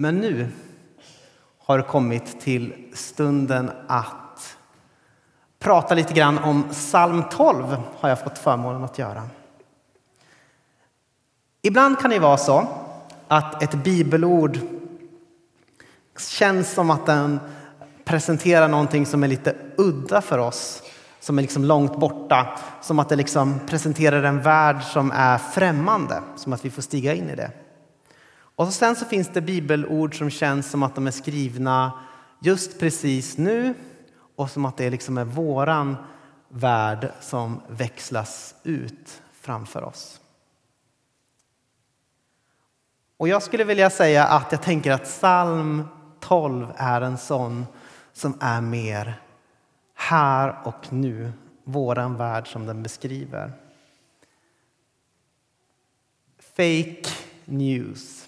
Men nu har det kommit till stunden att prata lite grann om psalm 12 har jag fått förmånen att göra. Ibland kan det vara så att ett bibelord känns som att den presenterar någonting som är lite udda för oss, som är liksom långt borta, som att det liksom presenterar en värld som är främmande, som att vi får stiga in i det. Och sen så finns det bibelord som känns som att de är skrivna just precis nu och som att det liksom är våran värld som växlas ut framför oss. Och jag skulle vilja säga att jag tänker att psalm 12 är en sån som är mer här och nu, våran värld som den beskriver. Fake news.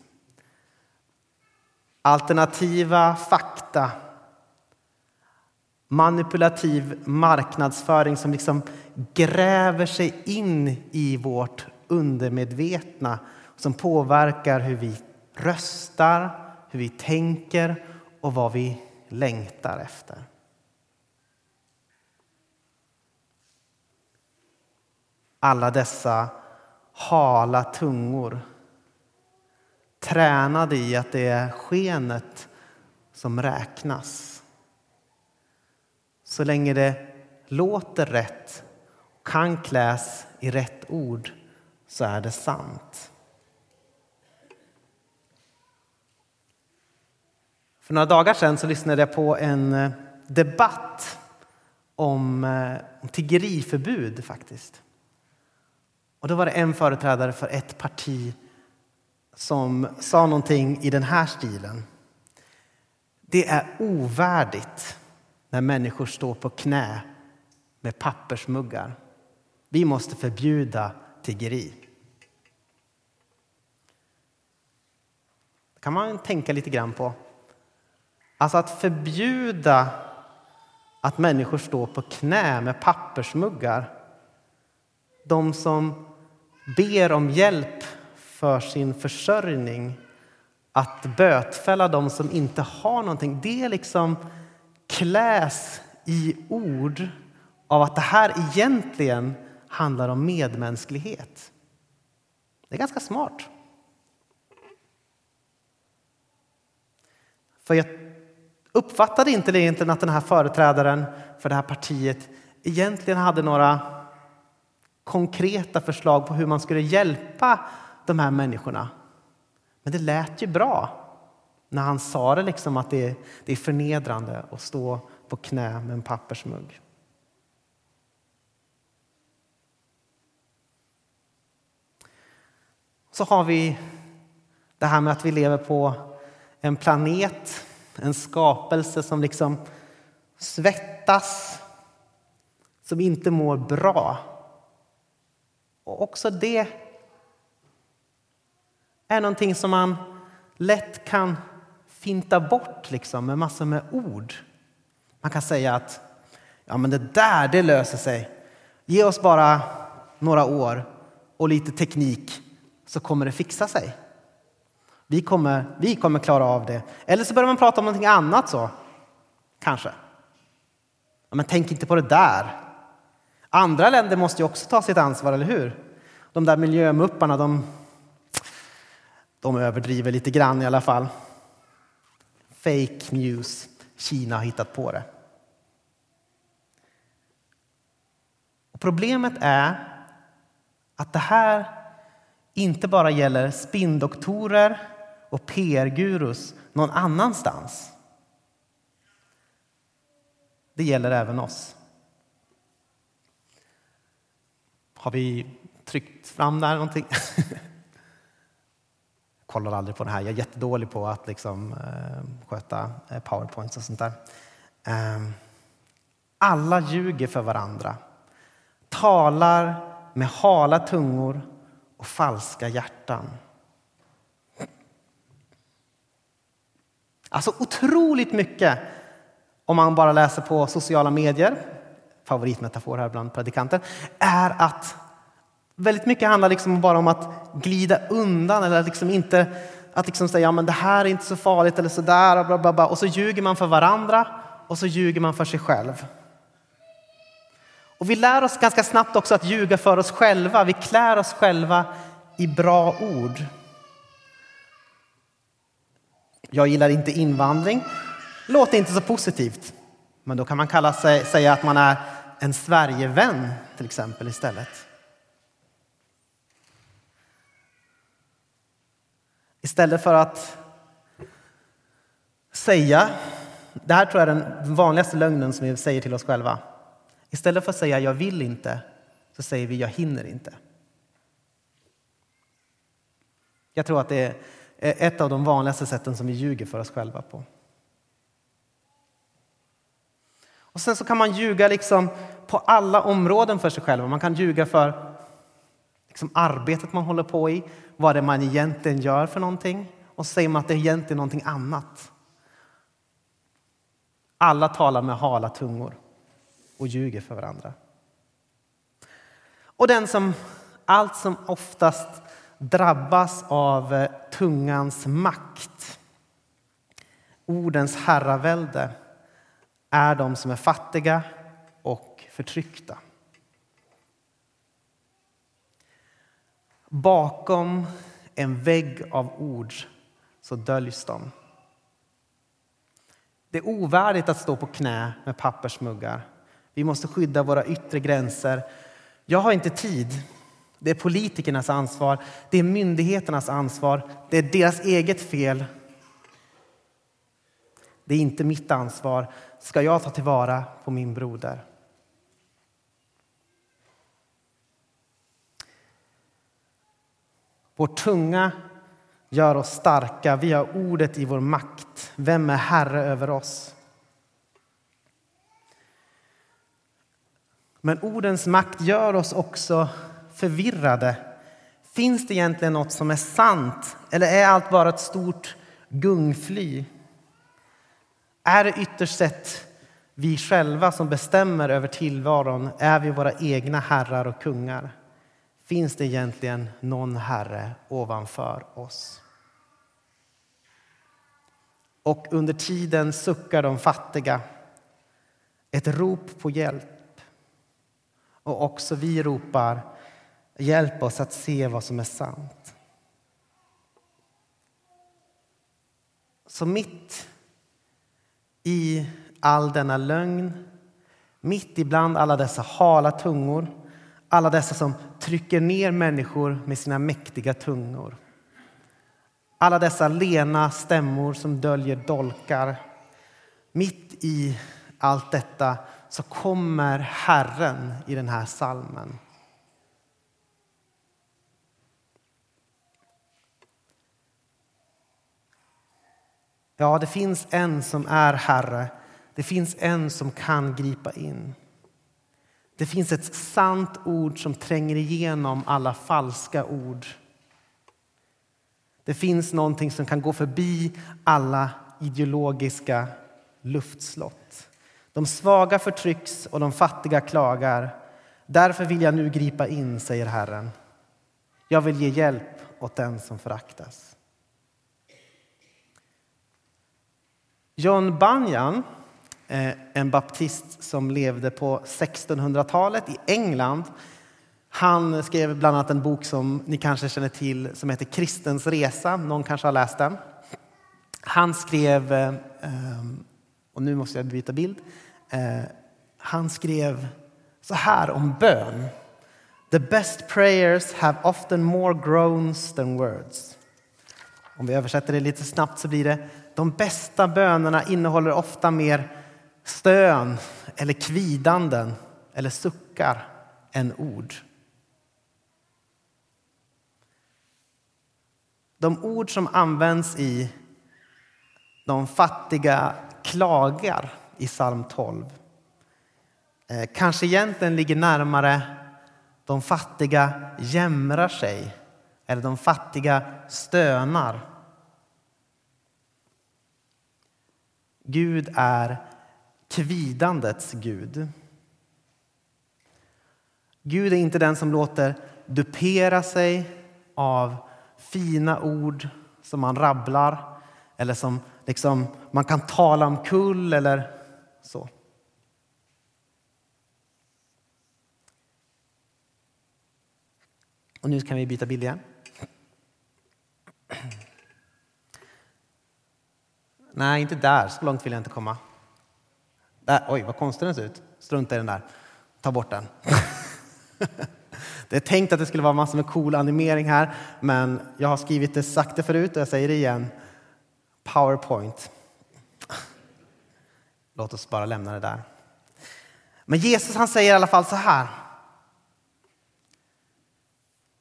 Alternativa fakta. Manipulativ marknadsföring som liksom gräver sig in i vårt undermedvetna som påverkar hur vi röstar, hur vi tänker och vad vi längtar efter. Alla dessa hala tungor tränade i att det är skenet som räknas. Så länge det låter rätt och kan kläs i rätt ord så är det sant. För några dagar sedan så lyssnade jag på en eh, debatt om, eh, om tiggeriförbud faktiskt. Och då var det en företrädare för ett parti som sa någonting i den här stilen. Det är ovärdigt när människor står på knä med pappersmuggar. Vi måste förbjuda tiggeri. Det kan man tänka lite grann på. Alltså att förbjuda att människor står på knä med pappersmuggar. De som ber om hjälp för sin försörjning. Att bötfälla dem som inte har någonting. Det liksom kläs i ord av att det här egentligen handlar om medmänsklighet. Det är ganska smart. För jag uppfattade inte egentligen att den här företrädaren för det här partiet egentligen hade några konkreta förslag på hur man skulle hjälpa de här människorna. Men det lät ju bra när han sa det liksom att det är, det är förnedrande att stå på knä med en pappersmugg. Så har vi det här med att vi lever på en planet en skapelse som liksom svettas, som inte mår bra. Och också det är någonting som man lätt kan finta bort liksom, med massor med ord. Man kan säga att ja, men det där det löser sig. Ge oss bara några år och lite teknik så kommer det fixa sig. Vi kommer, vi kommer klara av det. Eller så börjar man prata om någonting annat så. Kanske. Men tänk inte på det där. Andra länder måste ju också ta sitt ansvar, eller hur? De där miljömupparna, de, de överdriver lite grann i alla fall. Fake news. Kina har hittat på det. Och problemet är att det här inte bara gäller spindoktorer och PR-gurus någon annanstans. Det gäller även oss. Har vi tryckt fram där någonting? Jag kollar aldrig på det här. Jag är jättedålig på att liksom, eh, sköta eh, powerpoints och sånt där. Eh, alla ljuger för varandra, talar med hala tungor och falska hjärtan. Alltså otroligt mycket om man bara läser på sociala medier, favoritmetafor här bland predikanter, är att väldigt mycket handlar liksom bara om att glida undan eller liksom inte att liksom säga ja, men det här är inte så farligt eller så där och, bla, bla, bla. och så ljuger man för varandra och så ljuger man för sig själv. Och vi lär oss ganska snabbt också att ljuga för oss själva. Vi klär oss själva i bra ord. Jag gillar inte invandring. Låter inte så positivt. Men då kan man kalla sig, säga att man är en Sverigevän till exempel istället. Istället för att säga, det här tror jag är den vanligaste lögnen som vi säger till oss själva. Istället för att säga jag vill inte så säger vi jag hinner inte. Jag tror att det är ett av de vanligaste sätten som vi ljuger för oss själva på. Och sen så kan man ljuga liksom på alla områden för sig själv. Man kan ljuga för liksom arbetet man håller på i, vad det är man egentligen gör för någonting. Och så säger man att det är egentligen någonting annat. Alla talar med hala tungor och ljuger för varandra. Och den som allt som oftast drabbas av eh, tungans makt, ordens herravälde, är de som är fattiga och förtryckta. Bakom en vägg av ord så döljs de. Det är ovärdigt att stå på knä med pappersmuggar. Vi måste skydda våra yttre gränser. Jag har inte tid. Det är politikernas ansvar, det är myndigheternas ansvar, det är deras eget fel. Det är inte mitt ansvar. Ska jag ta tillvara på min broder? Vår tunga gör oss starka. Vi har ordet i vår makt. Vem är herre över oss? Men ordens makt gör oss också förvirrade. Finns det egentligen något som är sant eller är allt bara ett stort gungfly? Är det ytterst sett vi själva som bestämmer över tillvaron? Är vi våra egna herrar och kungar? Finns det egentligen någon herre ovanför oss? Och under tiden suckar de fattiga ett rop på hjälp. Och också vi ropar hjälp oss att se vad som är sant. Så mitt i all denna lögn, mitt ibland alla dessa hala tungor, alla dessa som trycker ner människor med sina mäktiga tungor. Alla dessa lena stämmor som döljer dolkar. Mitt i allt detta så kommer Herren i den här salmen. Ja, det finns en som är Herre. Det finns en som kan gripa in. Det finns ett sant ord som tränger igenom alla falska ord. Det finns någonting som kan gå förbi alla ideologiska luftslott. De svaga förtrycks och de fattiga klagar. Därför vill jag nu gripa in, säger Herren. Jag vill ge hjälp åt den som föraktas. John Bunyan, Eh, en baptist som levde på 1600-talet i England. Han skrev bland annat en bok som ni kanske känner till som heter Kristens resa. Någon kanske har läst den. Han skrev, eh, och nu måste jag byta bild. Eh, han skrev så här om bön. The best prayers have often more groans than words. Om vi översätter det lite snabbt så blir det de bästa bönerna innehåller ofta mer stön eller kvidanden eller suckar än ord. De ord som används i De fattiga klagar i psalm 12 eh, kanske egentligen ligger närmare De fattiga jämrar sig eller de fattiga stönar Gud är kvidandets Gud. Gud är inte den som låter dupera sig av fina ord som man rabblar eller som liksom man kan tala om kull eller så. Och nu kan vi byta bild igen. Nej, inte där. Så långt vill jag inte komma. Där. Oj, vad konstig den ser ut. Strunta i den där. Ta bort den. Det är tänkt att det skulle vara massor med cool animering här, men jag har skrivit det, sagt det förut och jag säger det igen. Powerpoint. Låt oss bara lämna det där. Men Jesus han säger i alla fall så här.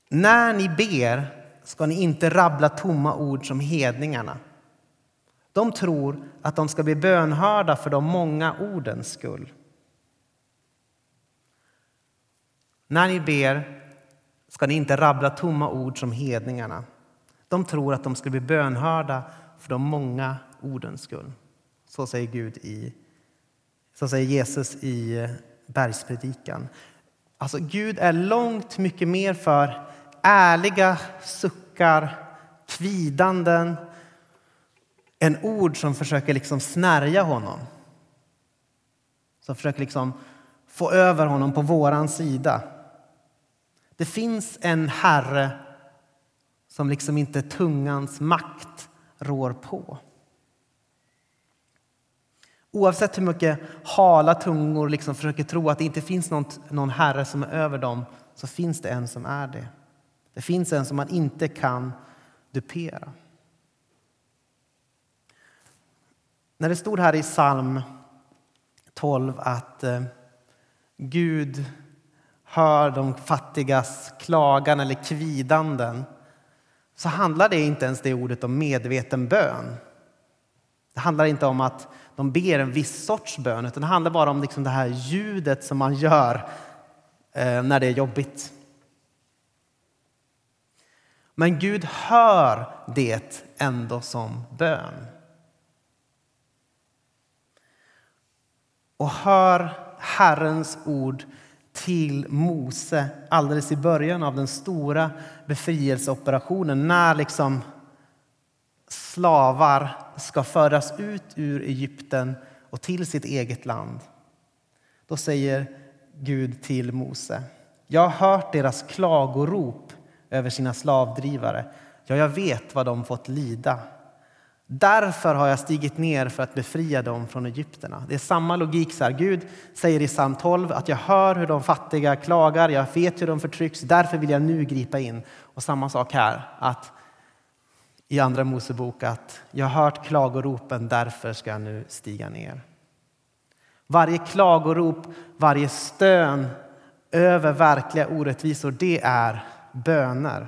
När ni ber ska ni inte rabbla tomma ord som hedningarna. De tror att de ska bli bönhörda för de många ordens skull. När ni ber ska ni inte rabbla tomma ord som hedningarna. De tror att de ska bli bönhörda för de många ordens skull. Så säger Gud i, så säger Jesus i bergspredikan. Alltså Gud är långt mycket mer för ärliga suckar, kvidanden, en ord som försöker liksom snärja honom. Som försöker liksom få över honom på våran sida. Det finns en herre som liksom inte tungans makt rår på. Oavsett hur mycket hala tungor liksom försöker tro att det inte finns något, någon herre som är över dem så finns det en som är det. Det finns en som man inte kan dupera. När det stod här i psalm 12 att eh, Gud hör de fattigas klagan eller kvidanden så handlar det inte ens det ordet om medveten bön. Det handlar inte om att de ber en viss sorts bön utan det handlar bara om liksom det här ljudet som man gör eh, när det är jobbigt. Men Gud hör det ändå som bön. Och hör Herrens ord till Mose alldeles i början av den stora befrielseoperationen när liksom slavar ska föras ut ur Egypten och till sitt eget land. Då säger Gud till Mose. Jag har hört deras klagorop över sina slavdrivare. Ja, jag vet vad de fått lida. Därför har jag stigit ner för att befria dem från Egypterna. Det är samma logik. Så här. Gud säger i psalm 12 att jag hör hur de fattiga klagar, jag vet hur de förtrycks, därför vill jag nu gripa in. Och samma sak här, att i Andra Mosebok att jag har hört klagoropen, därför ska jag nu stiga ner. Varje klagorop, varje stön över verkliga orättvisor, det är böner.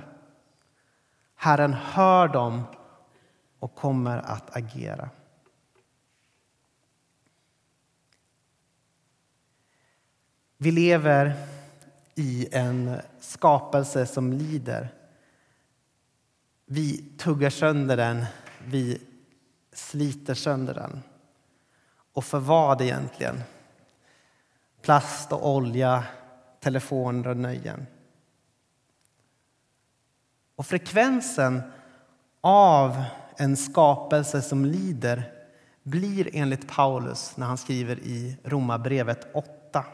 Herren hör dem och kommer att agera. Vi lever i en skapelse som lider. Vi tuggar sönder den, vi sliter sönder den. Och för vad egentligen? Plast och olja, telefoner och nöjen. Och frekvensen av en skapelse som lider blir enligt Paulus när han skriver i Romarbrevet 8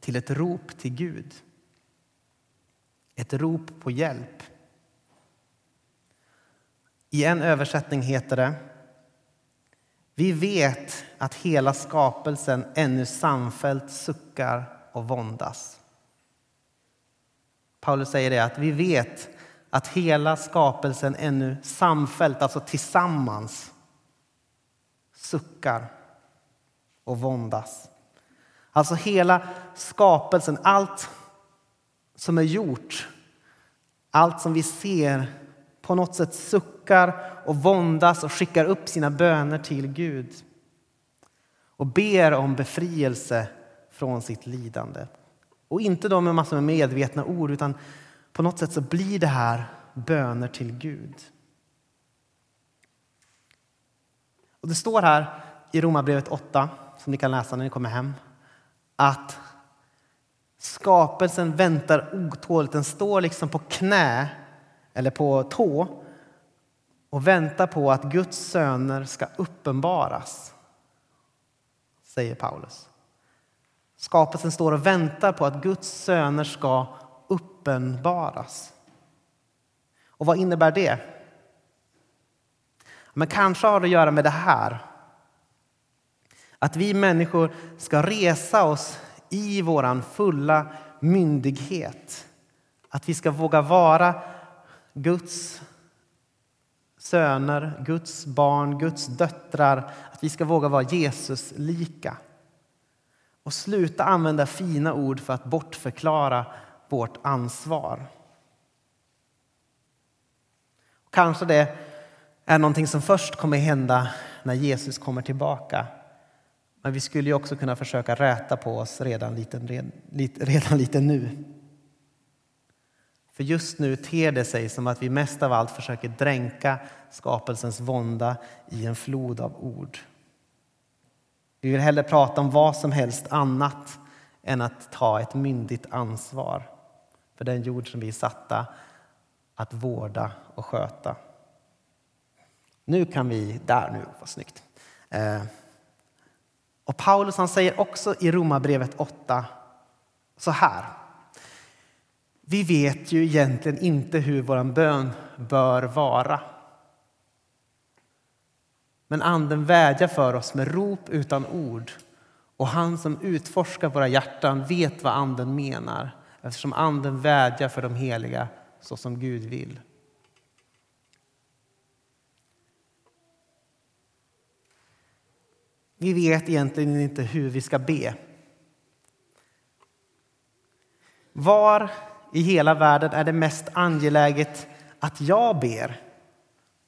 till ett rop till Gud. Ett rop på hjälp. I en översättning heter det Vi vet att hela skapelsen ännu samfällt suckar och våndas. Paulus säger det att vi vet att hela skapelsen ännu samfällt, alltså tillsammans, suckar och våndas. Alltså hela skapelsen, allt som är gjort, allt som vi ser på något sätt suckar och våndas och skickar upp sina böner till Gud och ber om befrielse från sitt lidande. Och inte då med massor med medvetna ord utan på något sätt så blir det här böner till Gud. Och Det står här i Romarbrevet 8, som ni kan läsa när ni kommer hem, att skapelsen väntar otåligt. Den står liksom på knä eller på tå och väntar på att Guds söner ska uppenbaras, säger Paulus. Skapelsen står och väntar på att Guds söner ska uppenbaras. Och vad innebär det? Men kanske har det att göra med det här. Att vi människor ska resa oss i vår fulla myndighet. Att vi ska våga vara Guds söner, Guds barn, Guds döttrar. Att vi ska våga vara Jesus lika. Och sluta använda fina ord för att bortförklara vårt ansvar. Kanske det är någonting som först kommer hända när Jesus kommer tillbaka. Men vi skulle ju också kunna försöka räta på oss redan lite, redan lite nu. För just nu ter det sig som att vi mest av allt försöker dränka skapelsens vånda i en flod av ord. Vi vill hellre prata om vad som helst annat än att ta ett myndigt ansvar för den jord som vi är satta att vårda och sköta. Nu kan vi... Där, nu, vad snyggt. Eh, och Paulus han säger också i Romarbrevet 8 så här. Vi vet ju egentligen inte hur vår bön bör vara. Men Anden vädjar för oss med rop utan ord och han som utforskar våra hjärtan vet vad Anden menar eftersom Anden vädjar för de heliga så som Gud vill. Vi vet egentligen inte hur vi ska be. Var i hela världen är det mest angeläget att jag ber?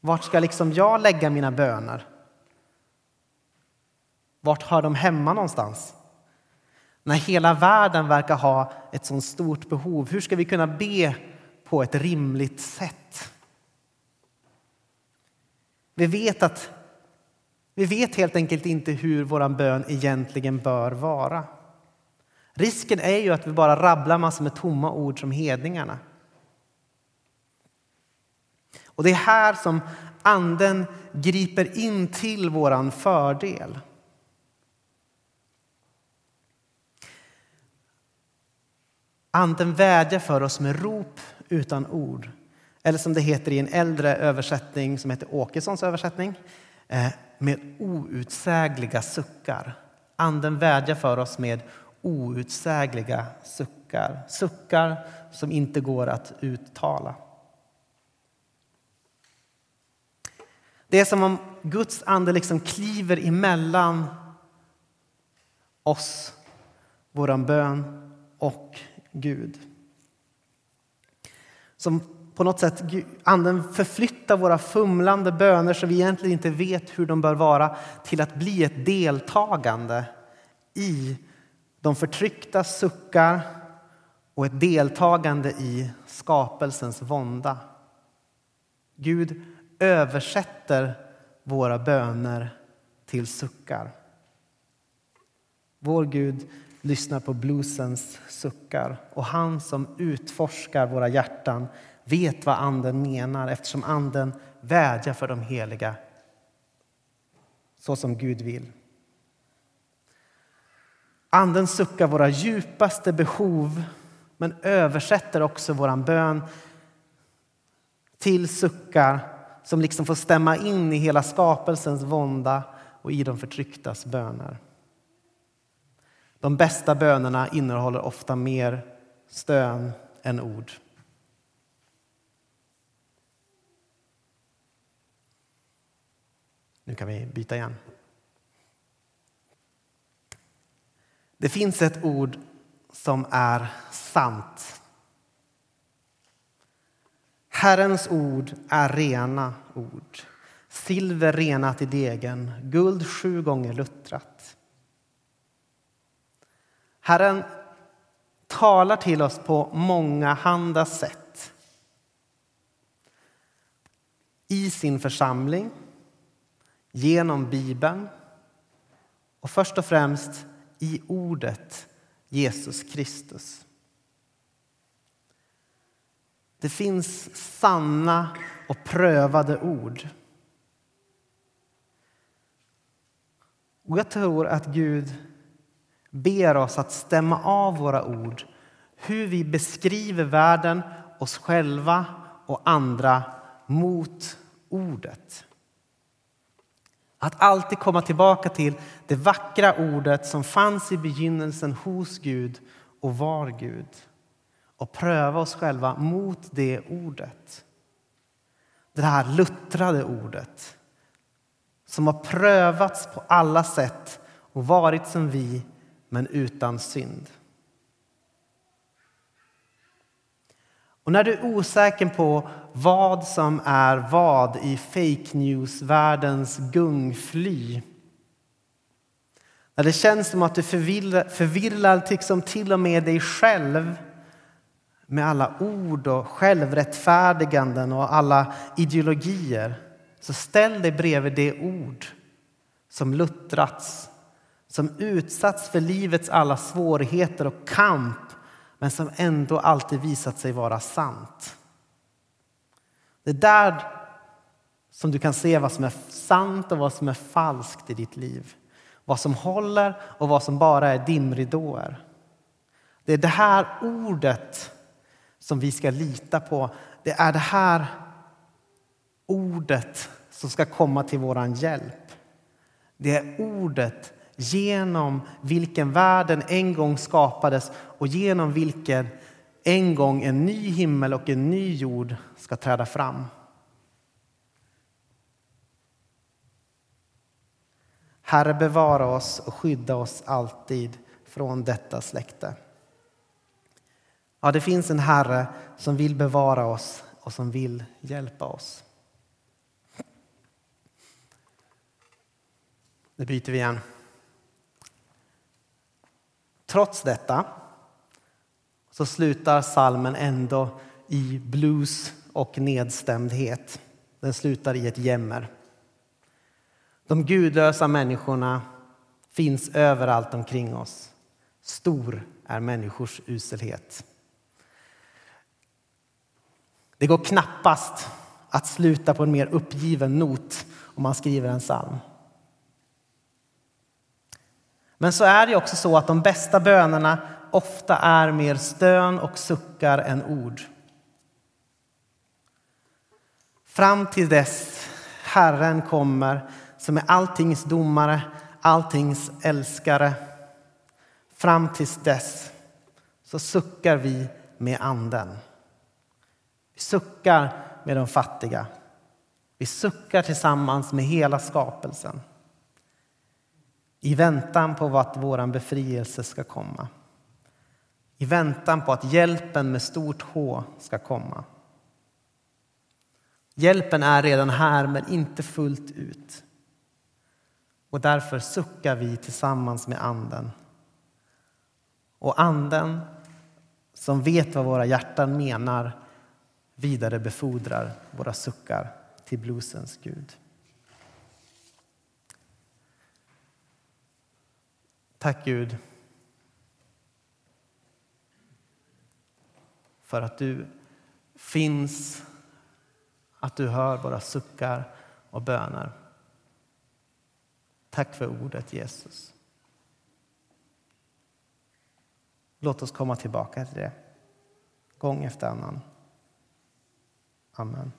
Vart ska liksom jag lägga mina böner? Vart hör de hemma någonstans? När hela världen verkar ha ett så stort behov, hur ska vi kunna be på ett rimligt sätt? Vi vet att vi vet helt enkelt inte hur vår bön egentligen bör vara. Risken är ju att vi bara rabblar massor med tomma ord som hedningarna. Och det är här som Anden griper in till våran fördel. Anden vädjar för oss med rop utan ord. Eller som det heter i en äldre översättning som heter Åkessons översättning. Eh, med outsägliga suckar. Anden vädjar för oss med outsägliga suckar. Suckar som inte går att uttala. Det är som om Guds ande liksom kliver emellan oss, våran bön och Gud. Som på något sätt anden förflyttar våra fumlande böner som vi egentligen inte vet hur de bör vara till att bli ett deltagande i de förtryckta suckar och ett deltagande i skapelsens vånda. Gud översätter våra böner till suckar. Vår Gud lyssnar på bluesens suckar och han som utforskar våra hjärtan vet vad Anden menar eftersom Anden vädjar för de heliga så som Gud vill. Anden suckar våra djupaste behov men översätter också vår bön till suckar som liksom får stämma in i hela skapelsens vånda och i de förtrycktas böner. De bästa bönerna innehåller ofta mer stön än ord. Nu kan vi byta igen. Det finns ett ord som är sant. Herrens ord är rena ord. Silver renat i degen, guld sju gånger luttrat. Herren talar till oss på många handa sätt. I sin församling, genom Bibeln och först och främst i ordet Jesus Kristus. Det finns sanna och prövade ord. Och jag tror att Gud ber oss att stämma av våra ord, hur vi beskriver världen, oss själva och andra mot ordet. Att alltid komma tillbaka till det vackra ordet som fanns i begynnelsen hos Gud och var Gud och pröva oss själva mot det ordet. Det här luttrade ordet som har prövats på alla sätt och varit som vi, men utan synd. Och när du är osäker på vad som är vad i fake news-världens gungfly när det känns som att du förvirrar, förvirrar liksom till och med dig själv med alla ord och självrättfärdiganden och alla ideologier så ställ dig bredvid det ord som luttrats som utsatts för livets alla svårigheter och kamp men som ändå alltid visat sig vara sant. Det är där som du kan se vad som är sant och vad som är falskt i ditt liv. Vad som håller och vad som bara är dimridåer. Det är det här ordet som vi ska lita på. Det är det här ordet som ska komma till vår hjälp. Det är ordet genom vilken världen en gång skapades och genom vilken en gång en ny himmel och en ny jord ska träda fram. Herre, bevara oss och skydda oss alltid från detta släkte. Ja, det finns en Herre som vill bevara oss och som vill hjälpa oss. Nu byter vi igen. Trots detta så slutar salmen ändå i blues och nedstämdhet. Den slutar i ett jämmer. De gudlösa människorna finns överallt omkring oss. Stor är människors uselhet. Det går knappast att sluta på en mer uppgiven not om man skriver en psalm. Men så är det också så att de bästa bönerna ofta är mer stön och suckar än ord. Fram till dess Herren kommer som är alltings domare, alltings älskare. Fram tills dess så suckar vi med anden. Vi suckar med de fattiga. Vi suckar tillsammans med hela skapelsen i väntan på att vår befrielse ska komma. I väntan på att hjälpen med stort H ska komma. Hjälpen är redan här, men inte fullt ut. Och därför suckar vi tillsammans med Anden. Och Anden, som vet vad våra hjärtan menar vidarebefordrar våra suckar till bluesens Gud. Tack Gud för att du finns, att du hör våra suckar och böner. Tack för ordet Jesus. Låt oss komma tillbaka till det gång efter annan. Amen.